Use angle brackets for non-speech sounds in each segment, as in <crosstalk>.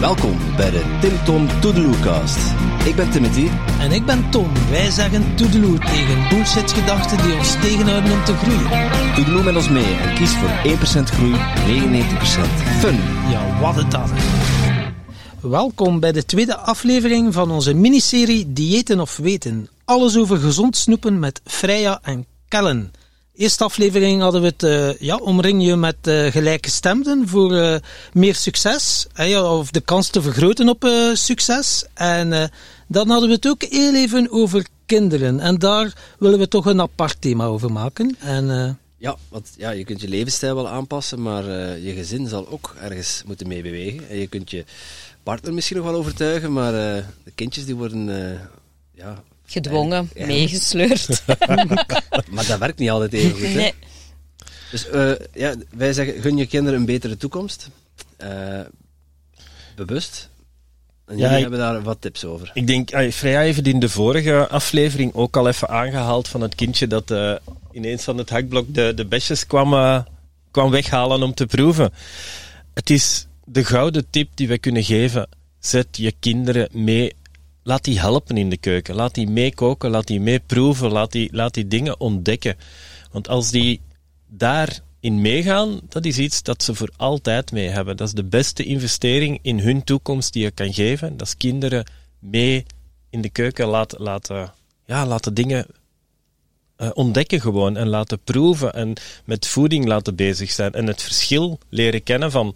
Welkom bij de Tim Tom Toedeloecast. Ik ben Timothy. En ik ben Tom. Wij zeggen toedeloe tegen bullshit-gedachten die ons tegenhouden om te groeien. Toedeloe met ons mee en kies voor 1% groei, 99% fun. Ja, wat het dan. Welkom bij de tweede aflevering van onze miniserie Diëten of Weten. Alles over gezond snoepen met Freya en Kellen. Eerste aflevering hadden we het, uh, ja, omring je met uh, gelijkgestemden voor uh, meer succes, of de kans te vergroten op succes. En dan hadden we het ook heel even over kinderen. En daar willen we toch een apart thema over maken. En, ja, want ja, je kunt je levensstijl wel aanpassen, maar je gezin zal ook ergens moeten meebewegen. En je kunt je partner misschien nog wel overtuigen, maar de kindjes die worden ja, gedwongen, meegesleurd. <laughs> maar dat werkt niet altijd even goed. Hè? Nee. Dus uh, ja, wij zeggen, gun je kinderen een betere toekomst. Uh, bewust. En jullie ja, hebben daar wat tips over. Ik denk, uh, Freya heeft in de vorige aflevering ook al even aangehaald van het kindje dat uh, ineens van het hakblok de, de besjes kwam, kwam weghalen om te proeven. Het is de gouden tip die we kunnen geven. Zet je kinderen mee laat die helpen in de keuken. Laat die meekoken, laat die meeproeven, laat die, laat die dingen ontdekken. Want als die daarin meegaan, dat is iets dat ze voor altijd mee hebben. Dat is de beste investering in hun toekomst die je kan geven. Dat is kinderen mee in de keuken laten, laten, ja, laten dingen uh, ontdekken gewoon en laten proeven en met voeding laten bezig zijn. En het verschil leren kennen van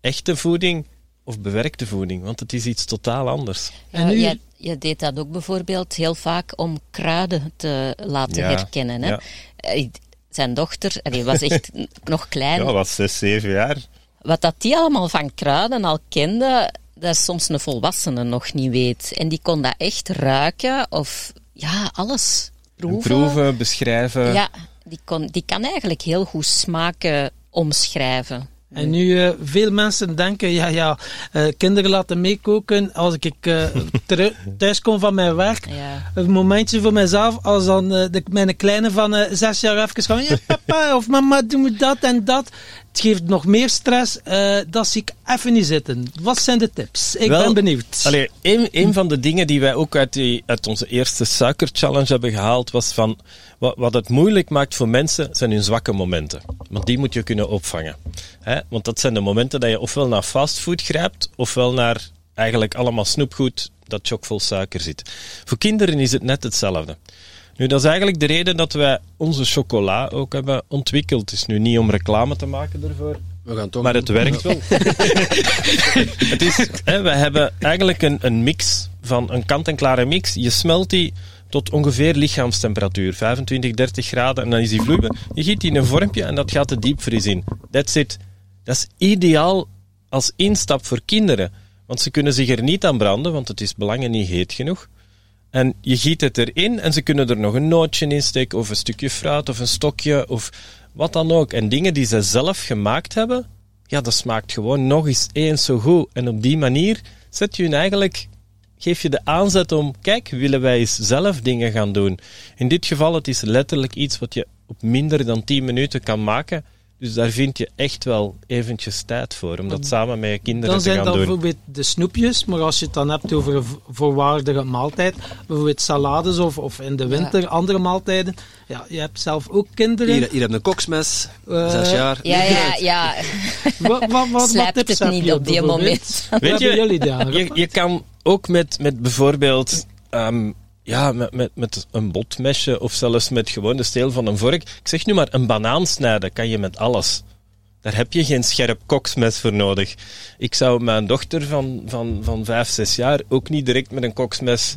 echte voeding of bewerkte voeding, want het is iets totaal anders. en nu... jij, jij, deed dat ook bijvoorbeeld heel vaak om kruiden te laten herkennen. Hè? Eh, zijn dochter, die was echt <laughs> nog klein. Ja, was zes, zeven jaar. Wat dat die allemaal van kruiden al kende, dat soms een volwassene nog niet weet. En die kon dat echt ruiken of ja, alles proeven. proeven, beschrijven. Ja, die, kon, die kan eigenlijk heel goed smaken omschrijven. En nu, uh, veel mensen denken, ja, ja, uh, kinderen laten meekoken als ik <laughs> uh, thuis kom van mijn werk. Ja. Een momentje voor mezelf, als dan de, mijn kleine van zes jaar even gewoon, ja papa of mama, doe me dat en dat. Het geeft nog meer stress, dat zie ik even niet zitten. Wat zijn de tips? Ik ben benieuwd. Allee, een, een van de dingen die wij ook uit, die, uit onze eerste suikerchallenge hebben gehaald, was van, wat, wat het moeilijk maakt voor mensen, zijn hun zwakke momenten. Want die moet je kunnen opvangen. Hè? Want dat zijn de momenten dat je ofwel naar fastfood grijpt, ofwel naar eigenlijk allemaal snoepgoed dat chockvol suiker zit. Voor kinderen is het net hetzelfde. Nu, dat is eigenlijk de reden dat wij onze chocola ook hebben ontwikkeld. Het is nu niet om reclame te maken ervoor, we gaan toch maar het werkt wel. <laughs> het is, hè, we hebben eigenlijk een, een mix van een kant-en-klare mix. Je smelt die tot ongeveer lichaamstemperatuur, 25, 30 graden, en dan is die vloeibaar. Je giet die in een vormpje en dat gaat de diepvries in. That's it. Dat is ideaal als instap voor kinderen. Want ze kunnen zich er niet aan branden, want het is belangen niet heet genoeg. En je giet het erin en ze kunnen er nog een nootje in steken, of een stukje fruit, of een stokje, of wat dan ook. En dingen die ze zelf gemaakt hebben, ja, dat smaakt gewoon nog eens eens zo goed. En op die manier zet je hun eigenlijk, geef je de aanzet om, kijk, willen wij eens zelf dingen gaan doen. In dit geval, het is letterlijk iets wat je op minder dan 10 minuten kan maken. Dus daar vind je echt wel eventjes tijd voor, om dat samen met je kinderen te gaan doen. Dan zijn dat bijvoorbeeld de snoepjes, maar als je het dan hebt over een voorwaardige maaltijd, bijvoorbeeld salades of, of in de winter andere maaltijden. Ja, je hebt zelf ook kinderen. Hier, hier heb je een koksmes, uh, zes jaar. Ja, ja, ja. wat, wat, wat, wat tips het niet op die moment. Weet je, je, je kan ook met, met bijvoorbeeld... Um, ja, met, met, met een botmesje of zelfs met gewoon de steel van een vork. Ik zeg nu maar, een banaan snijden kan je met alles. Daar heb je geen scherp koksmes voor nodig. Ik zou mijn dochter van, van, van vijf, zes jaar ook niet direct met een koksmes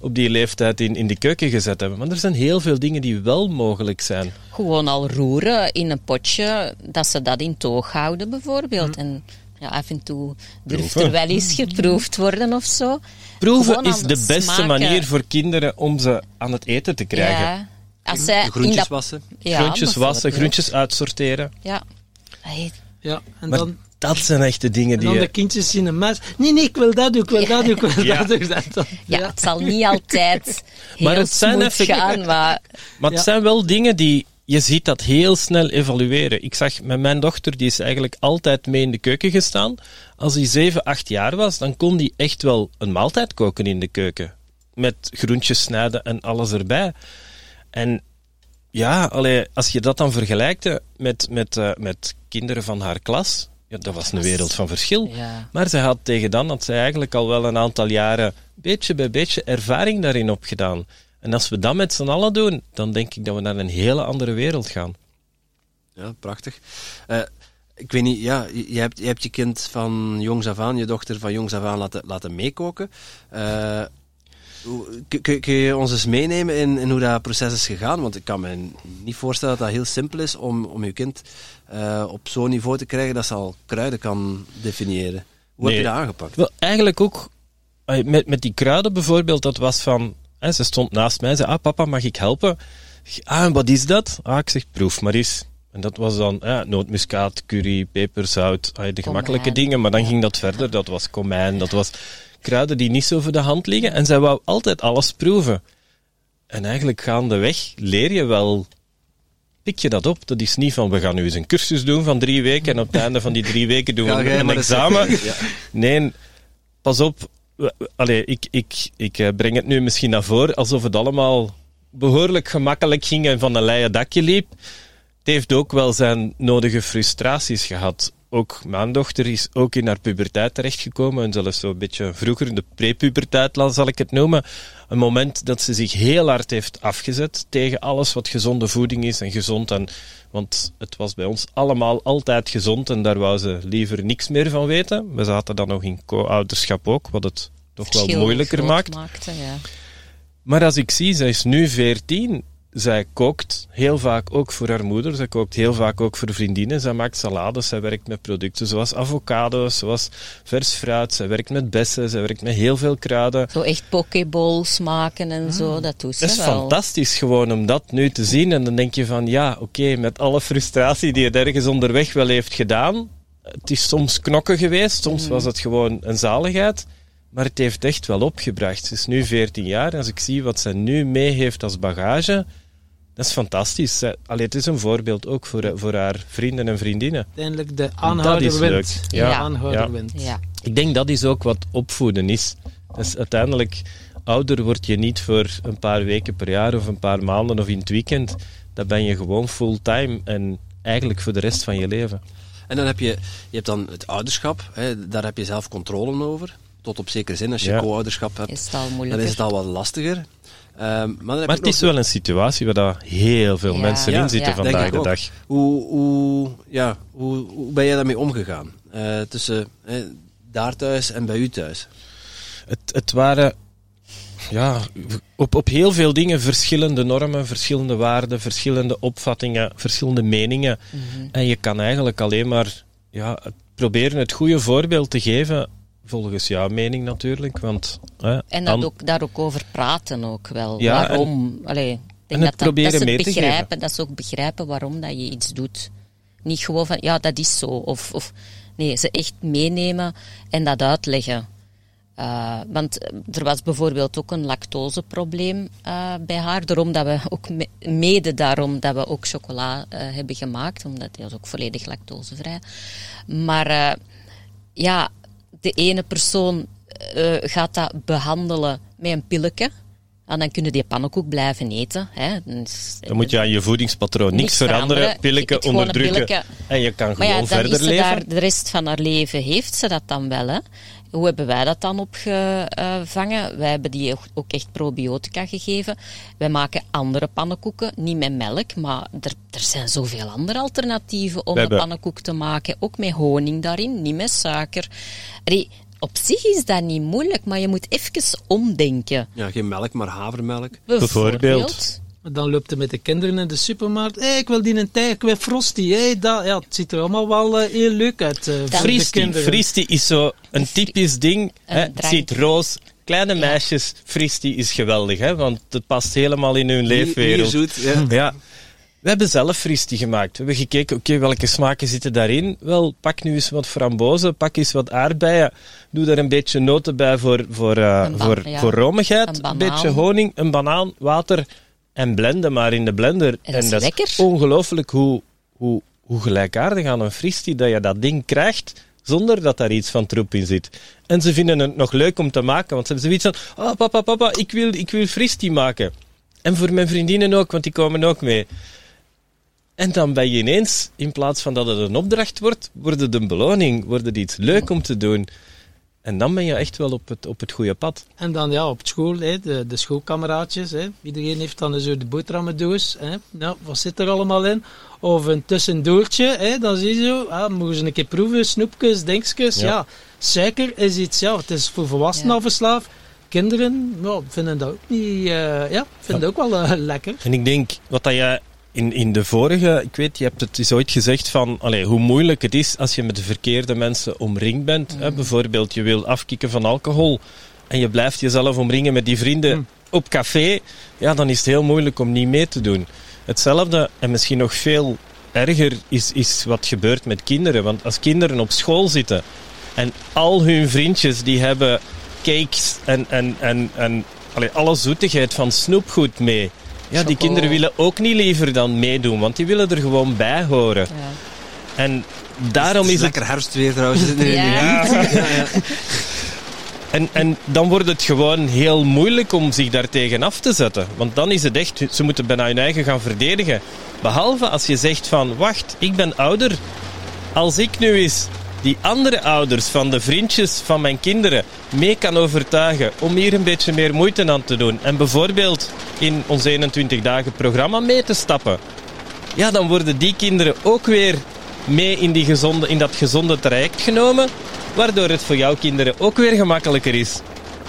op die leeftijd in, in de keuken gezet hebben. Maar er zijn heel veel dingen die wel mogelijk zijn. Gewoon al roeren in een potje, dat ze dat in toog houden bijvoorbeeld. Hm. En ja, af en toe durft er wel eens geproefd worden of zo. Proeven is de beste manier voor kinderen om ze aan het eten te krijgen. Ja. Als zij groentjes dat... wassen. Ja, groentjes wassen, groentjes uitsorteren. Ja. Ja, en maar dan... Dat zijn echt de dingen die... En dan de kindjes zien een mes. Nee, nee, ik wil dat doen, ik wil dat doen, ik wil dat doen. Dat, ja. het zal niet altijd heel maar het zijn gaan, maar... Maar het zijn wel dingen die je ziet dat heel snel evolueren. Ik zag met mijn dochter, die is eigenlijk altijd mee in de keuken gestaan. Als hij 7, 8 jaar was, dan kon die echt wel een maaltijd koken in de keuken. Met groentjes snijden en alles erbij. En ja, allee, als je dat dan vergelijkt met, met, uh, met kinderen van haar klas, ja, dat was een wereld van verschil. Ja. Maar zij had tegen dan, had zij eigenlijk al wel een aantal jaren, beetje bij beetje, ervaring daarin opgedaan. En als we dat met z'n allen doen, dan denk ik dat we naar een hele andere wereld gaan. Ja, prachtig. Uh, ik weet niet, ja, je hebt, je hebt je kind van jongs af aan, je dochter van jongs af aan laten, laten meekoken. Uh, kun, kun, je ons eens meenemen in, in, hoe dat proces is gegaan? Want ik kan me niet voorstellen dat dat heel simpel is om, om je kind uh, op zo'n niveau te krijgen dat ze al kruiden kan definiëren. Hoe nee. heb je dat aangepakt? Wel, eigenlijk ook met, met die kruiden bijvoorbeeld, dat was van en ze stond naast mij en zei, ah papa, mag ik helpen? Ah, en wat is dat? Ah, ik zeg, proef maar eens. En dat was dan ja, nootmuskaat, curry, peper, zout, ah, de gemakkelijke dingen. Maar dan ging dat verder. Dat was komijn, dat was kruiden die niet zo voor de hand liggen. En zij wou altijd alles proeven. En eigenlijk gaandeweg leer je wel, pik je dat op. Dat is niet van, we gaan nu eens een cursus doen van drie weken en op het einde van die drie weken doen we <laughs> een examen. Ja. Nee, pas op, Allee, ik, ik, ik breng het nu misschien naar voren alsof het allemaal behoorlijk gemakkelijk ging en van een leien dakje liep. Het heeft ook wel zijn nodige frustraties gehad. Ook mijn dochter is ook in haar puberteit terechtgekomen. En zelfs zo'n beetje vroeger, de prepuberteit zal ik het noemen. Een moment dat ze zich heel hard heeft afgezet tegen alles wat gezonde voeding is en gezond. En, want het was bij ons allemaal altijd gezond en daar wou ze liever niks meer van weten. We zaten dan nog in co-ouderschap ook, wat het toch wel moeilijker maakt. Maakte, ja. Maar als ik zie, zij is nu 14 zij kookt heel vaak ook voor haar moeder. Zij kookt heel vaak ook voor vriendinnen. Zij maakt salades. Zij werkt met producten zoals avocado's, zoals vers fruit. Zij werkt met bessen. Zij werkt met heel veel kruiden. Zo echt pokeballs maken en zo. Dat doet ze Dat is wel. fantastisch gewoon om dat nu te zien. En dan denk je van ja, oké, met alle frustratie die het ergens onderweg wel heeft gedaan. Het is soms knokken geweest. Soms was het gewoon een zaligheid. Maar het heeft echt wel opgebracht. Ze is nu 14 jaar. En als ik zie wat zij nu mee heeft als bagage, dat is fantastisch. Allee, het is een voorbeeld ook voor, voor haar vrienden en vriendinnen. Uiteindelijk de aanhouder wint. Ja, De aanhouder ja. wint. Ja. Ik denk dat is ook wat opvoeden is. Dus uiteindelijk, ouder word je niet voor een paar weken per jaar of een paar maanden of in het weekend. Dan ben je gewoon fulltime en eigenlijk voor de rest van je leven. En dan heb je, je hebt dan het ouderschap, hè, daar heb je zelf controle over. Tot op zekere zin, als je Ja. co-ouderschap hebt, Is het al dan is het al wat lastiger. Ehm, maar het is wel een situatie waar daar heel veel Ja. mensen Ja, in zitten ja. vandaag de ook. dag. Hoe, hoe, ja, hoe, hoe ben jij daarmee omgegaan? Eh, tussen hè, daar thuis en bij u thuis? Het, het waren ja, op, op heel veel dingen verschillende normen, verschillende waarden, verschillende opvattingen, verschillende meningen. Mhm. En je kan eigenlijk alleen maar ja, het- proberen het goede voorbeeld te geven, volgens jouw mening natuurlijk. Want, hè, En dat ook, daar ook over praten ook wel. Ja, waarom? Allee, ik denk en dat, dat, dat het te begrijpen, dat is ook begrijpen waarom dat je iets doet. Niet gewoon van, ja, dat is zo. Of, of nee, ze echt meenemen en dat uitleggen. Uh, want er was bijvoorbeeld ook een lactoseprobleem uh, bij haar. Daarom dat we ook me mede daarom dat we ook chocola uh, hebben gemaakt, omdat die was ook volledig lactosevrij. Maar ja, de ene persoon uh, gaat dat behandelen met een pilletje. En dan kunnen die pannenkoek blijven eten. Hè. Dus, dan moet je aan je voedingspatroon niks, niks veranderen, pilletje onderdrukken en je kan maar gewoon ja, verder leven. Daar, de rest van haar leven heeft ze dat dan wel. Hè. Hoe hebben wij dat dan opgevangen? Wij hebben die ook echt probiotica gegeven. Wij maken andere pannenkoeken, niet met melk, maar er, er zijn zoveel andere alternatieven om een pannenkoek te maken. Ook met honing daarin, niet met suiker. Allee, op zich is dat niet moeilijk, maar je moet even omdenken. Ja, geen melk, maar havermelk. Bijvoorbeeld. Bijvoorbeeld. Dan loopt hij met de kinderen in de supermarkt. Hé, hey, ik wil die een tij, ik wil Frosty. Hey, dat, ja, het ziet er allemaal wel uh, heel leuk uit uh, voor Fristi, de kinderen. Fristi is zo een typisch ding. Hè? Het ziet roos, kleine ja. meisjes. Fristi is geweldig, hè? want het past helemaal in hun leefwereld. Zoet, ja. ja. We hebben zelf Fristi gemaakt. We hebben gekeken, oké, okay, welke smaken zitten daarin? Wel, pak nu eens wat frambozen, pak eens wat aardbeien. Doe daar een beetje noten bij voor, voor, uh, voor, ja. voor romigheid. Een, een beetje honing, een banaan, water en blenden maar in de blender. En dat is lekker. ongelooflijk hoe, hoe, hoe gelijkaardig aan een fristie dat je dat ding krijgt zonder dat daar iets van troep in zit. En ze vinden het nog leuk om te maken, want ze hebben zoiets van, oh papa, papa, ik wil, ik wil fristie maken. En voor mijn vriendinnen ook, want die komen ook mee. En dan ben je ineens, in plaats van dat het een opdracht wordt, wordt het een beloning, wordt het iets leuk om te doen. En dan ben je echt wel op het, op het goede pad. En dan ja, op school, hè, de, de schoolkameraadjes. Hè. Iedereen heeft dan zo de boterhammendoos. Hè. Nou, wat zit er allemaal in? Of een tussendoortje. Hè. Dan zie je zo, ah, mogen ze een keer proeven, snoepjes, dingetjes. Ja. ja. suiker is iets, ja, het is voor volwassenen ja. verslaafd. Kinderen nou, vinden dat ook niet, uh, ja, vinden ja. ook wel uh, lekker. En ik denk, wat dat jij in, in de vorige, ik weet, je hebt het eens ooit gezegd van hoe moeilijk het is als je met de verkeerde mensen omringd bent. Hè? Bijvoorbeeld, je wil afkicken van alcohol en je blijft jezelf omringen met die vrienden op café. Ja, dan is het heel moeilijk om niet mee te doen. Hetzelfde, en misschien nog veel erger, is, is wat gebeurt met kinderen. Want als kinderen op school zitten en al hun vriendjes die hebben cakes en, en, en, en alle zoetigheid van snoepgoed mee ja, die kinderen willen ook niet liever dan meedoen, want die willen er gewoon bij horen. Ja. En daarom is, het... Lekker herfstweer trouwens. ja. <laughs> ja. ja. En, en dan wordt het gewoon heel moeilijk om zich daartegen af te zetten. Want dan is het echt, ze moeten bijna hun eigen gaan verdedigen. Behalve als je zegt van, wacht, ik ben ouder. Als ik nu eens die andere ouders van de vriendjes van mijn kinderen mee kan overtuigen om hier een beetje meer moeite aan te doen en bijvoorbeeld in ons 21 dagen programma mee te stappen, ja, dan worden die kinderen ook weer mee in, die gezonde, in dat gezonde traject genomen, waardoor het voor jouw kinderen ook weer gemakkelijker is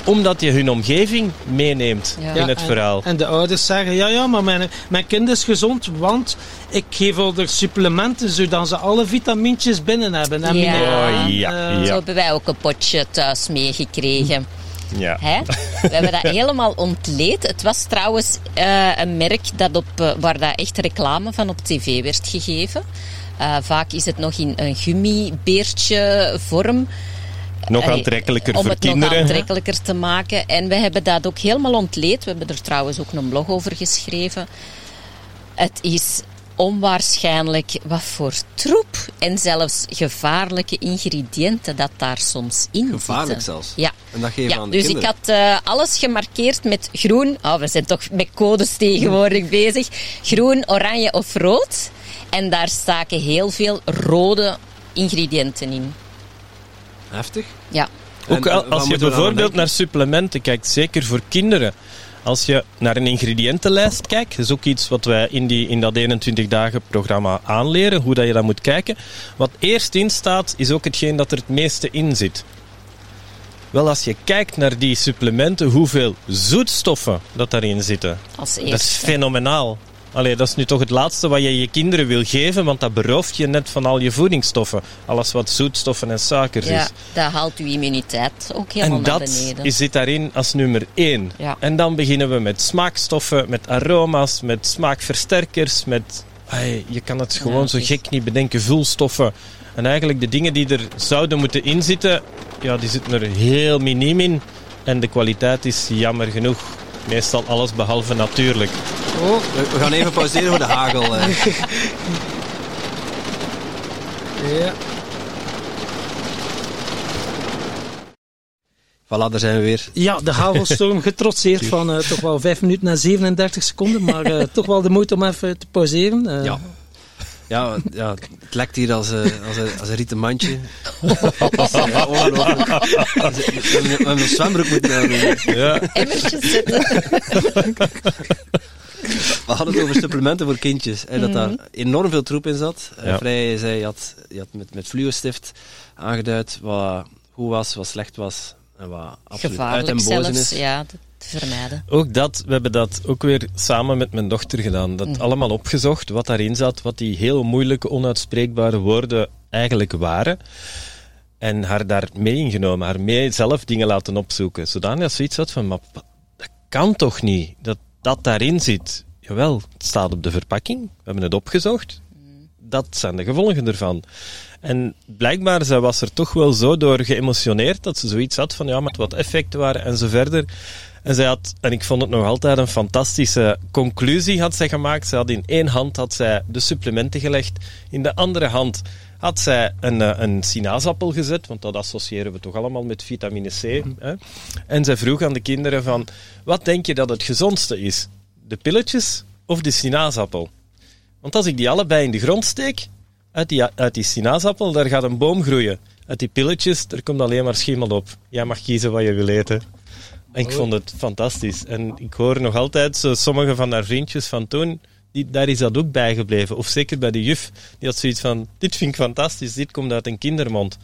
omdat je hun omgeving meeneemt in het verhaal. En de ouders zeggen, ja, ja, maar mijn, mijn kind is gezond, want ik geef er supplementen, zodat ze alle vitamintjes binnen hebben. En ja. Oh, ja. Uh, Zo hebben wij ook een potje thuis meegekregen. Ja. <laughs> Hè? We hebben dat helemaal ontleed. Het was trouwens uh, een merk dat op, uh, waar dat echt reclame van op tv werd gegeven. Uh, vaak is het nog in een gummibeertje vorm. Nog aantrekkelijker om voor het kinderen. nog aantrekkelijker te maken. En we hebben dat ook helemaal ontleed. We hebben er trouwens ook een blog over geschreven. Het is onwaarschijnlijk wat voor troep en zelfs gevaarlijke ingrediënten dat daar soms in zitten. Gevaarlijk zelfs? Ja. En dat geven ja, aan dus kinderen. ik had uh, alles gemarkeerd met groen. Oh, we zijn toch met codes tegenwoordig bezig. Groen, oranje of rood. En daar staken heel veel rode ingrediënten in. Heftig. Ja. Ook En, als je bijvoorbeeld naar supplementen kijkt, zeker voor kinderen. Als je naar een ingrediëntenlijst kijkt, dat is ook iets wat wij in, die, in dat 21 dagen programma aanleren, hoe dat je dat moet kijken. Wat eerst in staat, is ook hetgeen dat er het meeste in zit. Wel, als je kijkt naar die supplementen, hoeveel zoetstoffen dat daarin zitten. Als Dat is fenomenaal. Allee, dat is nu toch het laatste wat je je kinderen wil geven, want dat berooft je net van al je voedingsstoffen. Alles wat zoetstoffen en suikers Ja, is. dat haalt uw immuniteit ook helemaal En naar dat beneden. is- zit daarin als nummer één. Ja. En dan beginnen we met smaakstoffen, met aroma's, met smaakversterkers, met... Ai, je kan het gewoon Ja, zo juist. gek niet bedenken, vulstoffen. En eigenlijk de dingen die er zouden moeten inzitten, ja, die zitten er heel miniem in. En de kwaliteit is jammer genoeg meestal alles behalve natuurlijk. Oh, We, we gaan even pauzeren voor de hagel. eh. ja. Voilà, daar zijn we weer. Ja, de hagelstorm <laughs> getrotseerd van eh, toch wel 5 minuten en 37 seconden, maar eh, toch wel de moeite om even te pauzeren. Eh, Ja. Ja, ja, het lekt hier als, een- als, een, als een rieten mandje. Ja, ongelooflijk. We hebben- we hebben een zwembroek moeten aannemen. Ja. Emmertjes zetten. We hadden het over supplementen voor kindjes. Hè, dat daar enorm veel troep in zat. Eh, Ja. Vrij zei, je had, je had met, met fluostift aangeduid wat goed was, wat slecht was. En wat absoluut uit en Gevaarlijk zelfs, is. ja, te vermijden. Ook dat, we hebben dat ook weer samen met mijn dochter gedaan. Dat allemaal opgezocht, wat daarin zat, wat die heel moeilijke, onuitspreekbare woorden eigenlijk waren. En haar daar mee ingenomen, haar mee zelf dingen laten opzoeken. Zodanig dat ze iets had van, maar dat kan toch niet, dat dat daarin zit. Jawel, het staat op de verpakking, we hebben het opgezocht. Dat zijn de gevolgen ervan. En blijkbaar zij was er toch wel zo door geëmotioneerd dat ze zoiets had van ja, maar wat effecten waren en zo verder. En, zij had, en ik vond het nog altijd een fantastische conclusie had zij gemaakt. Ze had in één hand had zij de supplementen gelegd. In de andere hand had zij een, eh, een sinaasappel gezet, want dat associëren we toch allemaal met vitamine C. Hè? En zij vroeg aan de kinderen van, wat denk je dat het gezondste is? De pilletjes of de sinaasappel? Want als ik die allebei in de grond steek, uit die, uit die sinaasappel, daar gaat een boom groeien. Uit die pilletjes, er komt alleen maar schimmel op. Jij mag kiezen wat je wil eten. En ik vond het fantastisch. En ik hoor nog altijd zo sommige van haar vriendjes van toen, die, daar is dat ook bijgebleven. Of zeker bij de juf, die had zoiets van, dit vind ik fantastisch, dit komt uit een kindermond.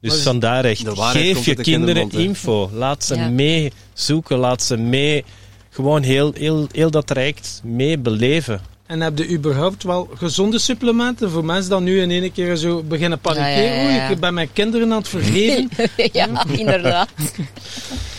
Dus vandaar echt, geef je kinderen info. Laat ze mee zoeken, laat ze mee, gewoon heel, heel, heel dat traject mee beleven. En heb je überhaupt wel gezonde supplementen voor mensen die nu in één keer zo beginnen panikeren? Ja, ik ben mijn kinderen aan het vergeven. <laughs> ja, inderdaad. <laughs>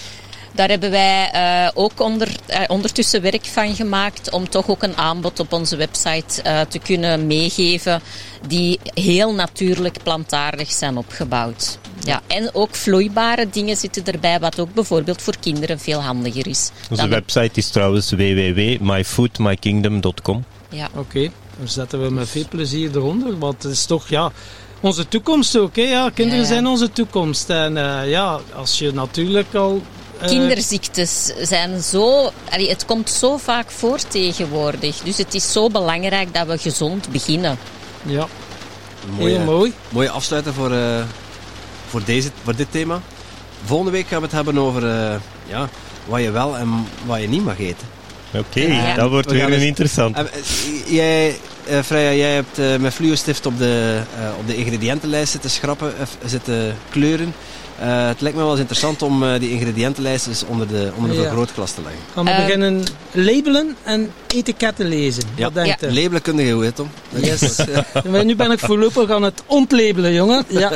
Daar hebben wij uh, ook onder, uh, ondertussen werk van gemaakt om toch ook een aanbod op onze website uh, te kunnen meegeven die heel natuurlijk plantaardig zijn opgebouwd. Ja, en ook vloeibare dingen zitten erbij, wat ook bijvoorbeeld voor kinderen veel handiger is. Onze website is trouwens www.myfoodmykingdom.com. Ja. Oké, okay, dan zetten we met veel plezier eronder, want het is toch ja, onze toekomst ook. Hè? Ja, kinderen zijn onze toekomst. En ja, als je natuurlijk al eh, kinderziektes zijn zo... het komt zo vaak voor tegenwoordig. Dus het is zo belangrijk dat we gezond beginnen. Ja, mooie, heel mooi. Mooie afsluiter voor, uh, voor, deze, voor dit thema. Volgende week gaan we het hebben over uh, ja, wat je wel en wat je niet mag eten. Oké, okay, dat wordt weer een interessant. jij, Freya, jij hebt met fluostift op de, op de ingrediëntenlijst zitten schrappen, zitten kleuren. Uh, het lijkt me wel eens interessant om uh, die ingrediëntenlijst eens onder de, onder de ja. vergrootglas te leggen. Gaan we uh, beginnen labelen en etiketten lezen? Ja, Wat ja. labelen kun je goed, Tom. Yes. <laughs> nu ben ik voorlopig aan het ontlabelen, jongen. Ja. <laughs>